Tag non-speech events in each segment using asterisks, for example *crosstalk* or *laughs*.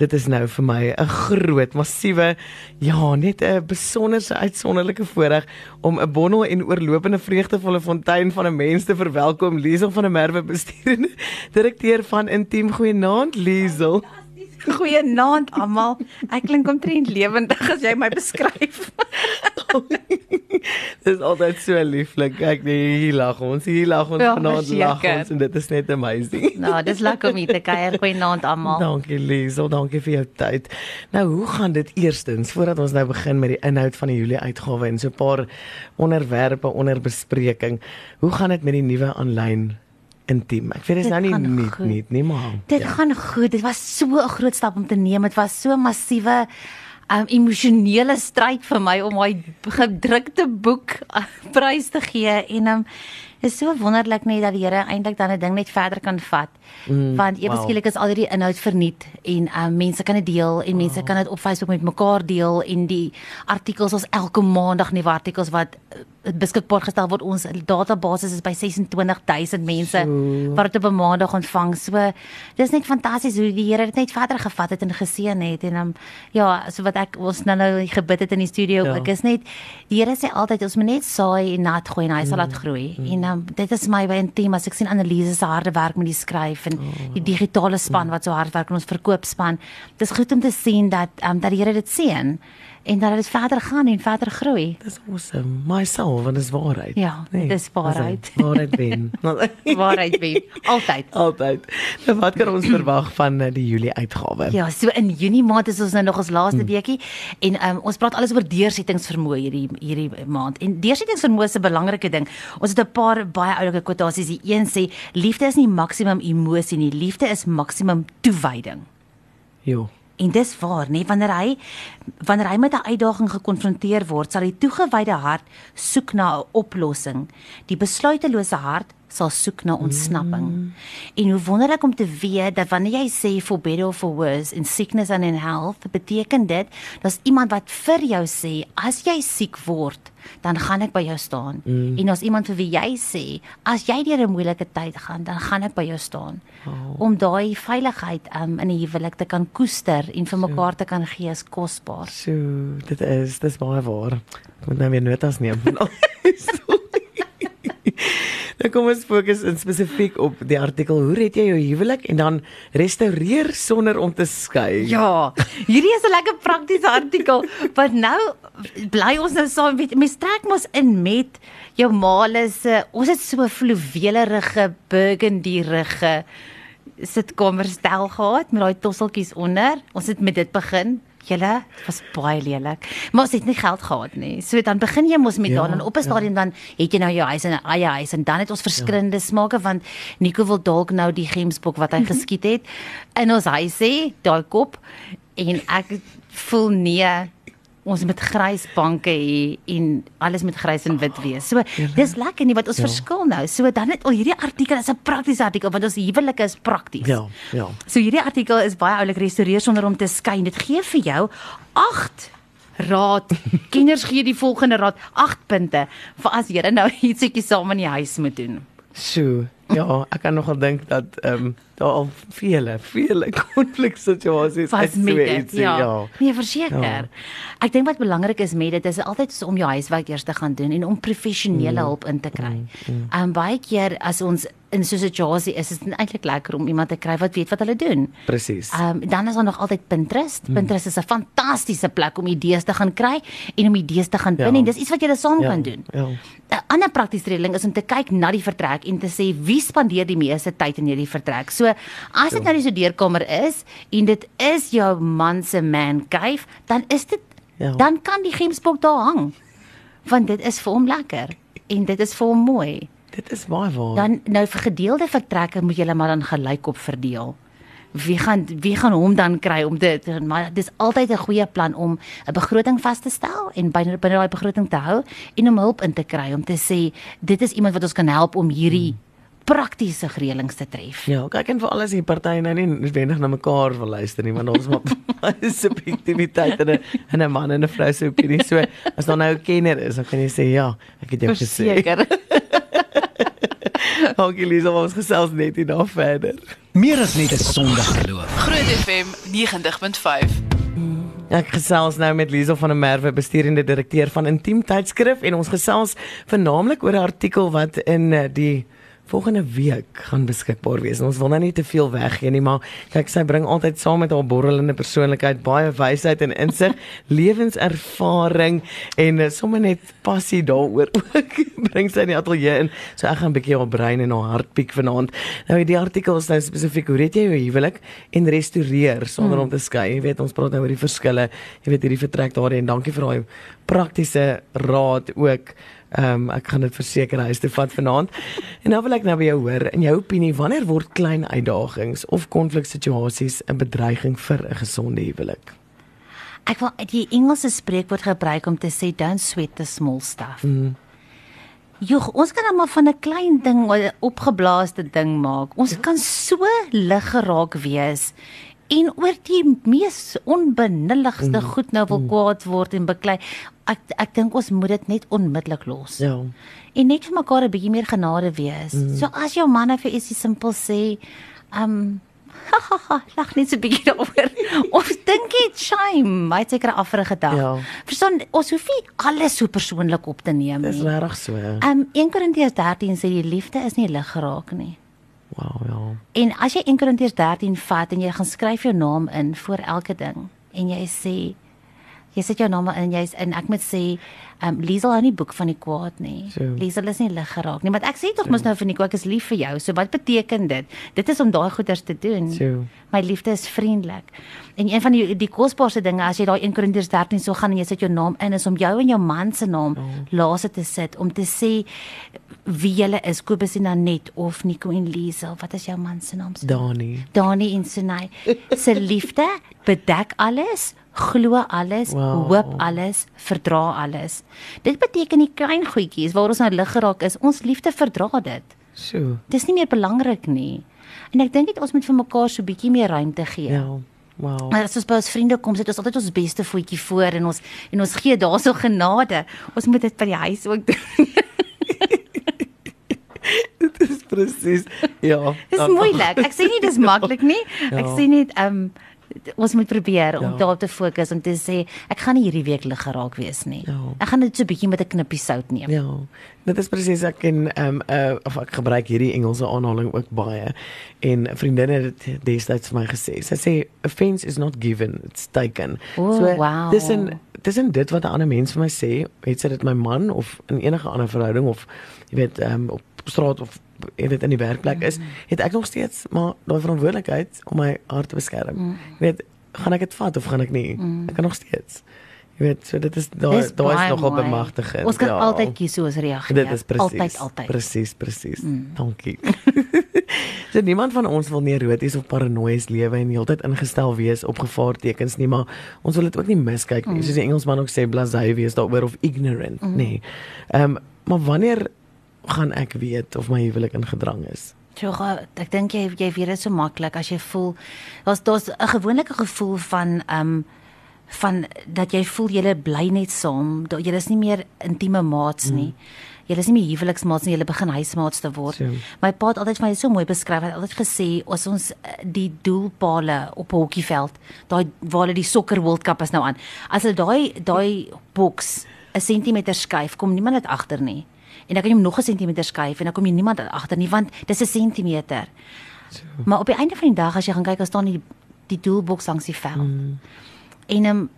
dit is nou vir my 'n groot, massiewe ja, net 'n besonderse uitsonderlike voorreg om 'n bondel en oorlopende vreugdevolle fontein van 'n mens te verwelkom, Liesel van der Merwe bestuurende direkteur van Intiem Goeienaand Liesel. Goeienaand almal. Ek klink omtrent lewendig as jy my beskryf. *laughs* Dis altyd so lieflik. Kyk nee, hier lag ons. Hier lag ons Ja, vanaand lag verseker. ons en dit is net amazing. *laughs* nou, dis lekker om hier te kuier. Goeienaand almal. Dankie Liesel, dankie vir jou tyd. Nou, hoe gaan dit eerstens voordat ons nou begin met die inhoud van die Julie uitgawe en so 'n paar onderwerpe onder bespreking. Hoe gaan dit met die nuwe aanlyn intiem? Ek weet dit is nou nie nie nie, nie maar. Dit gaan goed. Dit was so 'n groot stap om te neem. Dit was so massiewe um, emosionele stryd vir my om my gedrukte boek uh, prys te gee en um, is so wonderlik net dat die Here eintlik dan 'n ding net verder kan vat. Mm, Want ewe wow. is al hierdie inhoud verniet en um, mense kan dit deel en mense kan dit op Facebook met mekaar deel en die artikels ons elke maandag nuwe artikels wat beskikbaar gestel word ons database is by 26000 mense So. wat dit op 'n maandag ontvang. So dis net fantasties hoe die Here dit net verder gevat het en geseën het en um, ja, so wat ek ons nou nou gebid het in die studio, Ja. ek is net die Here sê altyd ons moet net saai en nat gooi en hy sal laat groei. Mm. En um, dit is my by intiem as ek sien Annelise se harde werk met die skryf en oh. die digitale span wat so hard werk en ons verkoopspan. Dis goed om te sien dat um, dat die Here dit seën en dat dit verder gaan en verder groei. Dis awesome. Myself, want dis waarheid. Ja, dit is waarheid. dis *laughs* Waarheid wen. *laughs* Waarheid wen altyd. Altyd. Nou wat kan ons verwag van eh, die Julie uitgawe? Ja, so in Junie maand is ons nou nog ons laaste weekie en um, ons praat alles oor deursettingsvermoë hierdie hierdie maand. En deursettingsvermoë is 'n belangrike ding. Ons het 'n paar baie oulike kwotasies. Die een sê liefde is nie maksimum emosie nie, liefde is maksimum toewyding. Jo. En dis waar, nê, wanneer hy wanneer hy met 'n uitdaging gekonfronteer word, sal die toegewyde hart soek na 'n oplossing. Die besluitelose hart sal soek na ontsnapping. Mm. En hoe wonderlik om te weet dat wanneer jy sê for better or for worse in sickness and in health, beteken dit daar's iemand wat vir jou sê as jy siek word, dan gaan ek by jou staan. Mm. En daar's iemand vir wie jy sê as jy deur 'n moeilike tyd gaan, dan gaan ek by jou staan. Oh. Om daai veiligheid um, in 'n huwelik te kan koester en vir mekaar te kan gee is kosbaar. So, dit is dis baie waar. Moet nou weer notas neem. *laughs* Dan *laughs* kom ons fokus in spesifiek op die artikel hoe red jy jou huwelik en dan restaureer sonder om te skei. Ja, hierdie is 'n lekker praktiese artikel wat nou bly ons nou saam weet mens trek mos in met jou male se ons het so fluweelerige burgundierige sitkamerstel gehad met daai tosseltjies onder. Ons het met dit begin. Julle dit was baie lelik. Maar ons het nie geld gehad nie. So dan begin jy mos met Ja, ja, dan op 'n stadium dan het jy nou jou huis en 'n eie huis en dan het ons verskillende ja. smake want Nico wil dalk nou die gemsbok wat hy geskiet het in ons huis hê, daai kop en ek voel nee ons moet grys banke hê en alles moet grys en wit wees. So dis lekker nie wat ons Ja. verskil nou. So dan het al hierdie artikel is 'n praktiese artikel want ons huwelike is prakties. Ja, ja. So hierdie artikel is baie oulik restoreer sonder om te skyn. Dit gee vir jou 8 raad. *laughs* Kinders gee die volgende raad, 8 punte vir as jy nou *laughs* ietsiekie saam in die huis moet doen. So, ja, ek kan nogal dink dat ehm um, daar al vele, vele *laughs* konfliksituasies so met dit. Ja. ja. Nee, verseker. Ja. Ek dink wat belangrik is met dit is altyd om jou huiswerk eers te gaan doen en om professionele hulp in te kry. Ehm um, baie keer as ons in so 'n situasie is, is dit eintlik lekker om iemand te kry wat weet wat hulle doen. Presies. Ehm um, dan is daar nog altyd Pinterest. Pinterest is 'n fantastiese plek om idees te gaan kry en om idees te gaan Ja. pin en dis iets wat jy saam Ja, kan doen. ja. 'n Ander praktiese redeling is om te kyk na die vertrek en te sê wie spandeer die meeste tyd in hierdie vertrek. So as dit nou die studeerkamer is en dit is jou man se man cave, dan is dit Ja. dan kan die gemsbok daar hang. Want dit is vir hom lekker en dit is vir hom mooi. Dit is baie waar. Dan nou vir gedeelde vertrekke moet julle maar dan gelykop verdeel. Wie gaan wie gaan hom dan kry om dit maar dis altyd 'n goeie plan om 'n begroting vas te stel en binne binne daai begroting te hou en om hulp in te kry om te sê dit is iemand wat ons kan help om hierdie praktiese reëlings te tref. Ja, kyk en vir alles die partye nou nie noodwendig na mekaar wil luister nie, want ons maar *laughs* subjektiwiteit in 'n in 'n man en 'n vrou se opinie. So as daar nou 'n kenner is, dan kan jy sê ja, ek het jou gesê. Verseker. *laughs* Dankie Liesel, ons gesels net hierna verder. Meer as net 'n Sondag geloof. Groot FM 90.5. Ek gesels nou met Liesel van der Merwe, bestuurende direkteur van Intiem Tydskrif en ons gesels vernaamlik oor 'n artikel wat in eh, die volgende week gaan beskikbaar wees. En ons wil nou nie te veel weggee nie, maar kyk sy bring altyd saam met haar borrelende persoonlikheid baie wysheid en insig, *laughs* lewenservaring en uh, sommer net passie daaroor *laughs* ook bring sy in die ateljee in. So ek gaan 'n bietjie haar brein en haar hart piek vanaand. Nou die artikel is nou spesifiek hoe red jy jou huwelik en restoreer sonder hmm. om te skei. Jy weet ons praat nou oor die verskille. Jy weet hierdie vertrek daarin en dankie vir daai praktiese raad ook. Ehm um, ek gaan dit verseker huis toe vat vanaand. En nou wil ek nou by jou hoor in jou opinie wanneer word klein uitdagings of konfliksituasies 'n bedreiging vir 'n gesonde huwelik? Ek wil die Engelse spreekwoord gebruik om te sê don't sweat the small stuff. Mm. Joh, ons kan maar van 'n klein ding 'n opgeblaaste ding maak. Ons ja. kan so lig geraak wees en oor die mees onbenulligste mm. goed nou wil mm. kwaad word en beklei ek ek dink ons moet dit net onmiddellik los. Ja. En net vir mekaar 'n bietjie meer genade wees. Mm. So as jou man vir ietsie simpel sê, *laughs* um haha, lag net so 'n bietjie daaroor. *laughs* Ons dink dit shame, hy het seker af vir 'n gedag. Ja. Verstaan, ons hoef nie alles so persoonlik op te neem nie. Dis regtig so. Ja. Um 1 Korintiërs 13 sê die liefde is nie lig geraak nie. Wow, ja. En as jy 1 Korintiërs 13 vat en jy gaan skryf jou naam in voor elke ding en jy sê jy sit jou naam in jy's en ek moet sê um Liesel hou nie boek van die kwaad nie. So. Liesel is nie lig geraak nie, want ek sê tog so. mos nou vir Nico ek is lief vir jou. So wat beteken dit? Dit is om daai goeders te doen. So. My liefde is vriendelik. En een van die die kosbaarste dinge as jy daai 1 Korintiërs 13 so gaan en jy sit jou naam in is om jou en jou man se naam oh. laaste te sit om te sê wie julle is Kobus en Anet of Nico en Liesel. Wat is jou man se naam? Dani. Dani en Sunay. Se liefde bedek alles glo alles, wow. hoop alles, verdra alles. Dit beteken die klein goedjies waar ons nou lig geraak is, ons liefde verdra dit. So. Dis nie meer belangrik nie. En ek dink dit ons moet vir mekaar so bietjie meer ruimte gee. Ja. Wow. As ons by ons vriende kom, sit ons altyd ons beste voetjie voor en ons en ons gee daarso genade. Ons moet dit by die huis ook doen. *laughs* dit is presies. Ja. Dis moeilik. Ek sê nie dis *laughs* maklik nie. Ek ja. sê net ehm um, ons moet probeer om ja. daarop te fokus om te sê ek gaan nie hierdie week lig geraak wees nie. Ja. Ek gaan dit so 'n bietjie met 'n knippie sout neem. Ja. Dit is presies ek en ehm um, uh, of ek gebruik hierdie Engelse aanhaling ook baie en vriendinne het destyds vir my gesê. Sy sê offense is not given, it's taken. Oh, so wow. dis 'n dis 'n dit wat 'n ander mens vir my sê, het sy dit my man of in enige ander verhouding of jy weet ehm um, op straat of jy weet in die werkplek is, mm. het ek nog steeds maar daai verantwoordelikheid om my hart te beskerm. Mm. Jy weet, gaan ek dit vat of gaan ek nie? Mm. Ek kan nog steeds. Jy weet, so dit is daai daai is nog op bemagtiging. Ons kan ja. altyd kies hoe ons reageer. Dit is presies. Altyd altyd. Presies, presies. Mm. Dankie. *laughs* so niemand van ons wil neuroties of paranoïes lewe en heeltyd ingestel wees op gevaartekens nie, maar ons wil dit ook nie miskyk nie. Mm. Soos die Engelsman ook sê, blasé wees daaroor of ignorant, mm. nee. Ehm um, maar wanneer gaan ek weet of my huwelik in gedrang is? Ja, ek dink jy jy weet dit so maklik as jy voel daar's daar's 'n gewone gevoel van ehm um, van dat jy voel jy bly net saam, dat jy is nie meer intieme maats nie. Mm. Jy is nie meer huweliksmaats nie, jy begin huismaats te word. So. My pa het altyd vir my so mooi beskryf, hy het altyd gesê as ons eh, die doelpale op 'n hokkieveld, daai waar hulle die sokker World Cup is nou aan. As hulle daai daai boks 'n sentimeter skuif, kom niemand dit agter nie en dan kan jy hom nog 'n sentimeter skuif en dan kom jy niemand agter nie want dis 'n sentimeter. So. Maar op die einde van die dag as jy gaan kyk as staan die die doelboks langs die vel. Mm. En um,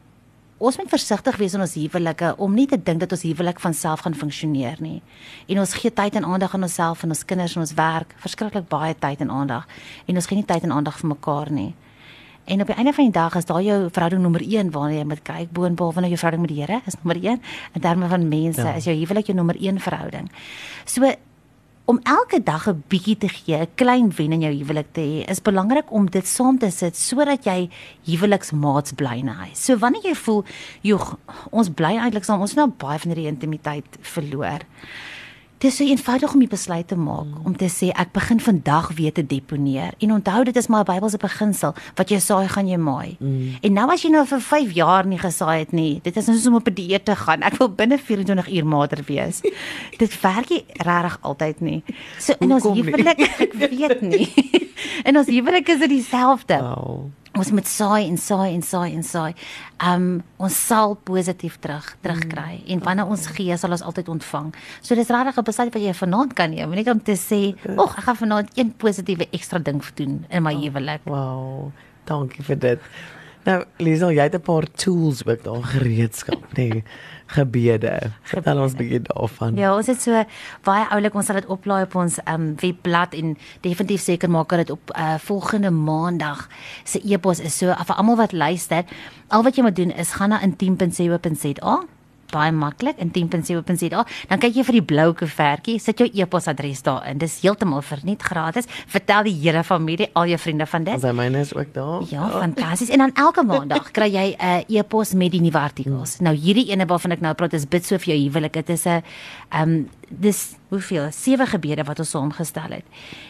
ons moet versigtig wees in ons huwelike om nie te dink dat ons huwelik van self gaan funksioneer nie. En ons gee tyd en aandag aan onsself en ons kinders en ons werk, verskriklik baie tyd en aandag. En ons gee nie tyd en aandag vir mekaar nie. En op die einde van die dag is daai jou verhouding nommer 1 waarna jy moet kyk boonop van jou verhouding met die Here is nommer 1 in terme van mense ja. is jou huwelik jou nommer 1 verhouding. So om elke dag 'n bietjie te gee, 'n klein wen in jou huwelik te hê, is belangrik om dit saam te sit sodat jy huweliksmaats bly in 'n huis. So wanneer jy voel, "Jog, ons bly eintlik saam, ons het nou baie van hierdie intimiteit verloor." Dit is so eenvoudig om die besluit te maak mm. om te sê ek begin vandag weer te deponeer. En onthou dit is maar 'n Bybelse beginsel wat jy saai gaan jy maai. Mm. En nou as jy nou vir 5 jaar nie gesaai het nie, dit is nou soos om op 'n dieet te gaan. Ek wil binne 24 uur mater wees. *laughs* dit werk nie regtig altyd nie. So in ons huwelik, ek weet nie. *laughs* *laughs* in ons huwelik is dit dieselfde. Oh ons moet saai en saai en saai en saai. Um ons sal positief terug terugkry mm. en wanneer ons gee sal ons altyd ontvang. So dis regtig 'n besluit wat jy vanaand kan neem, net om te sê, "Ag, ek gaan vanaand een positiewe ekstra ding doen in my oh, huwelik." Wow. Dankie vir dit. Nou, Liesel, jy het 'n paar tools ook daar gereedskap, *laughs* nê? Nee gebede. Vertel ons 'n bietjie daarvan. Ja, ons het so baie oulik, ons sal dit oplaai op ons um, webblad en definitief seker maak dat dit op uh, volgende maandag se e-pos is. So vir almal wat luister, al wat jy moet doen is gaan na intiem.co.za baie maklik in 10.7.za. Dan kyk jy vir die blou koevertjie, sit jou e-posadres daarin. Dis heeltemal verniet gratis. Vertel die hele familie, al jou vriende van dit. Ons myne is ook daar. Ja, ja. fantasties. En dan elke maandag kry jy 'n uh, e-pos met die nuwe artikels. Hmm. Nou hierdie ene waarvan ek nou praat is bid so vir jou huwelik. Dit is 'n ehm um, dis hoeveel? Sewe gebede wat ons saamgestel het.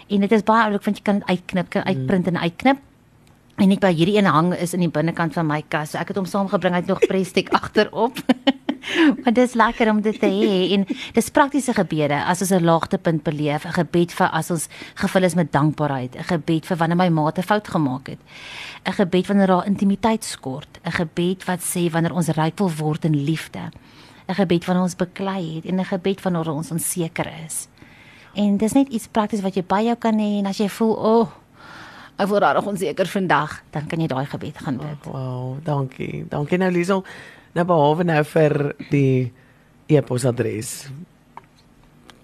En dit is baie oulik want jy kan dit uitknip, kan uitprint en uitknip. En net by hierdie een hang is in die binnekant van my kas. So ek het hom saamgebring uit nog prestek *laughs* agterop. *laughs* Maar dis lekker om dit te hê en dis praktiese gebede as ons 'n laagtepunt beleef, 'n gebed vir as ons gevul is met dankbaarheid, 'n gebed vir wanneer my maat 'n fout gemaak het. 'n Gebed wanneer daar intimiteit skort, 'n gebed wat sê wanneer ons ryk wil word in liefde. 'n Gebed wanneer ons beklei het en 'n gebed wanneer ons onseker is. En dis net iets prakties wat jy by jou kan hê en as jy voel, "O, oh, ek voel reg onseker vandag," dan kan jy daai gebed gaan bid. Oh, wow, dankie. Dankie nou Liesel. Nou behalwe nou vir die e-posadres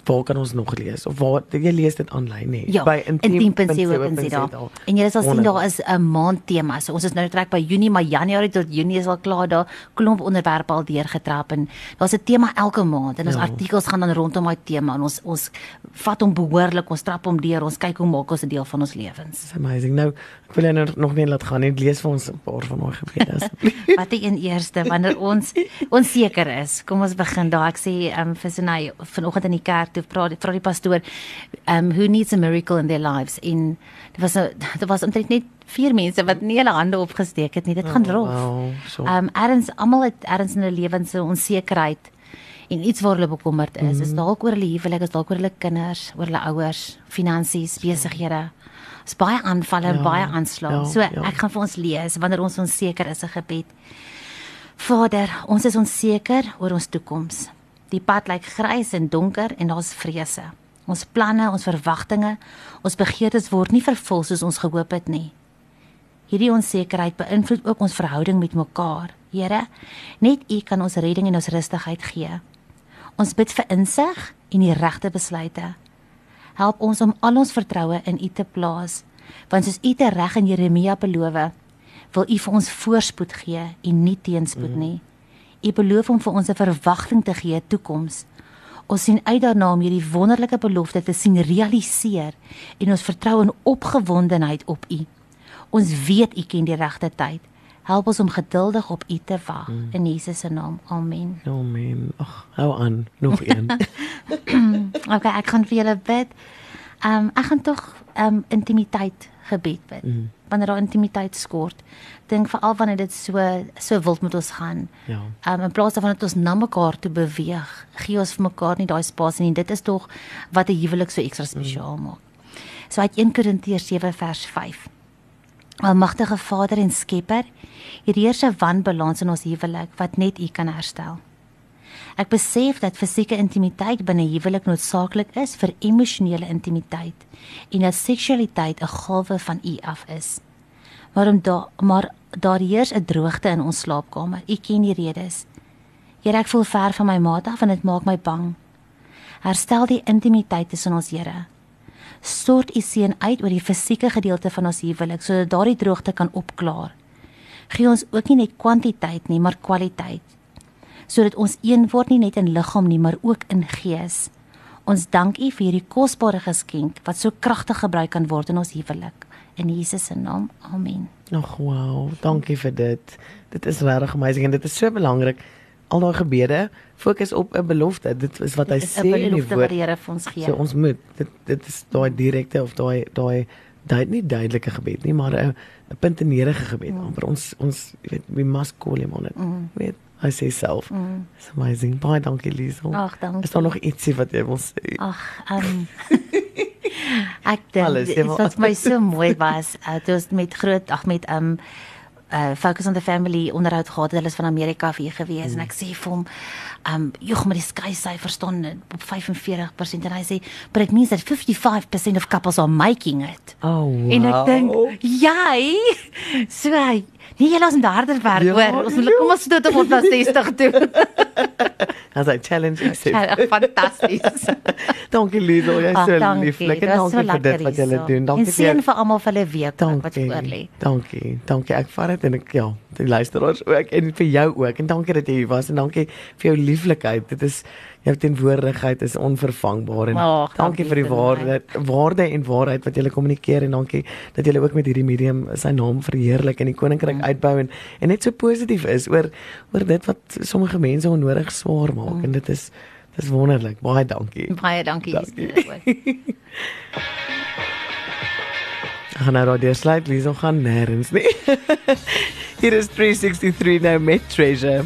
waar kan ons nog lees? Of waar jy lees dit aanlyn nie ja, by intiem.co.za en jy sal sien daar is 'n maand tema so ons is nou trek by Junie maar Januarie tot Junie is al klaar daar. Klomp onderwerpe al deurgetrap en daar's 'n tema elke maand en ons ja. artikels gaan dan rondom daai tema en ons ons vat hom behoorlik ons trap hom deur ons kyk hoe maak ons 'n deel van ons lewens. Amazing. Nou ek wil nou nog nie laat gaan nie lees vir ons 'n paar van daai gebede asseblief. *laughs* Wat die een eerste wanneer ons onseker is. Kom ons begin daar. Ek sê um, vir Sinay vanoggend in die kerk toe vra vra die pastoor um who needs a miracle in their lives in dit was *laughs* dit was omtrent net vier mense wat nie hulle hande opgesteek het nie dit gaan rof. Oh, wow, so. Um erns almal het erns in hulle lewens se onsekerheid en iets waar hulle bekommerd is. Mm -hmm. Is dalk oor hulle huwelik, is dalk oor hulle kinders, oor hulle ouers, finansies, besighede. Is baie aanvalle, ja, baie aanslag. Ja, so ja. ek gaan vir ons lees wanneer ons onseker is 'n gebed. Vader, ons is onseker oor ons toekoms. Die pad lyk grys en donker en daar's vrese. Ons planne, ons verwagtinge, ons begeertes word nie vervul soos ons gehoop het nie. Hierdie onsekerheid beïnvloed ook ons verhouding met mekaar. Here, net U kan ons redding en ons rustigheid gee. Ons bid vir insig en die regte besluite. Help ons om al ons vertroue in U te plaas, want soos U te reg in Jeremia beloof, wil U vir ons voorspoed gee en nie teenspoed mm. nie. Mm. U beloof om vir ons 'n verwagting te gee toekoms. Ons sien uit daarna om hierdie wonderlike belofte te sien realiseer en ons vertrou in opgewondenheid op U. Ons weet U ken die regte tyd. Help ons om geduldig op U te wag mm. in Jesus se naam. Amen. Amen. Ag, hou aan. Nog een. *laughs* *clears throat* okay, ek gaan vir julle bid. Ehm um, ek gaan tog ehm um, intimiteit gebed bid. Mm. Wanneer daar intimiteit skort, dink veral wanneer dit so so wild met ons gaan. Ja. Um in plaas daarvan dat ons na mekaar toe beweeg, gee ons vir mekaar nie daai spasie nie. Dit is tog wat 'n huwelik so ekstra spesiaal mm. maak. So uit 1 Korintiërs 7 vers 5. Almagtige Vader en Skepper, hier heers 'n wanbalans in ons huwelik wat net U kan herstel. Ek besef dat fisieke intimiteit binne huwelik noodsaaklik is vir emosionele intimiteit en dat seksualiteit 'n gawe van U af is. Maar om daar maar daar heers 'n droogte in ons slaapkamer. U ken die redes. Here, ek voel ver van my maat af en dit maak my bang. Herstel die intimiteit tussen ons, Here. Stort U seën uit oor die fisieke gedeelte van ons huwelik sodat daardie droogte kan opklaar. Gee ons ook nie net kwantiteit nie, maar kwaliteit. Sodat ons een word nie net in liggaam nie, maar ook in gees. Ons dank U vir hierdie kosbare geskenk wat so kragtig gebruik kan word in ons huwelik in Jesus se naam. Amen. Ag wow, dankie vir dit. Dit is regtig amazing en dit is so belangrik al daai gebede fokus op 'n belofte. Dit is wat hy Dit is sê in die belofte wat woord. die Here vir ons gee. So ons moet dit dit is daai direkte of daai daai daai nie duidelike gebed nie, maar 'n 'n puntenerige gebed. Mm. Maar ons ons weet we must call him on it. Mm. Weet hy sê self. Mm. It's amazing. Baie dankie Liesel. Ag, dankie. Is daar nog ietsie wat jy wil sê? Ag, ehm *laughs* ek dink dit wat my so mooi was, uh, dit was met groot ag met ehm um, uh Focus on the Family onderhoud gehad. Hulle is van Amerika af hier gewees mm. en ek sê vir hom um joh maar die sky sy verstaan op 45% en hy sê but it means that 55% of couples are making it. Oh, wow. En ek dink jy *laughs* so hy nee jy laat ons harder werk Ja, hoor. Ons moet kom ons tot op ons 60 toe. *laughs* As hy challenge accept. *laughs* Fantasties. dankie Liesel, jy's so dankie. lieflik en was so dankie vir dit wat jy doen. Dankie vir seën vir almal vir hulle week ook wat Dankie. voor lê. Dankie. Dankie. Ek vat dit en ek ja, die luisteraars ook en vir jou ook. En dankie dat jy hier was en dankie vir jou lieflikheid. Dit is jou teenwoordigheid is onvervangbaar en Ag, dankie dankie vir die waarde waarde en waarheid wat jy kommunikeer en dankie dat jy ook met hierdie medium sy naam verheerlik en die koninkryk Mm. uitbou en en net so positief is oor oor dit wat sommige mense onnodig swaar maak Mm. en dit is dis wonderlik. Baie dankie. Baie dankie Dankie. *laughs* gaan nou daardeur sluit, Liesel gaan nêrens nie. *laughs* Hier is 363 nou met Treasure.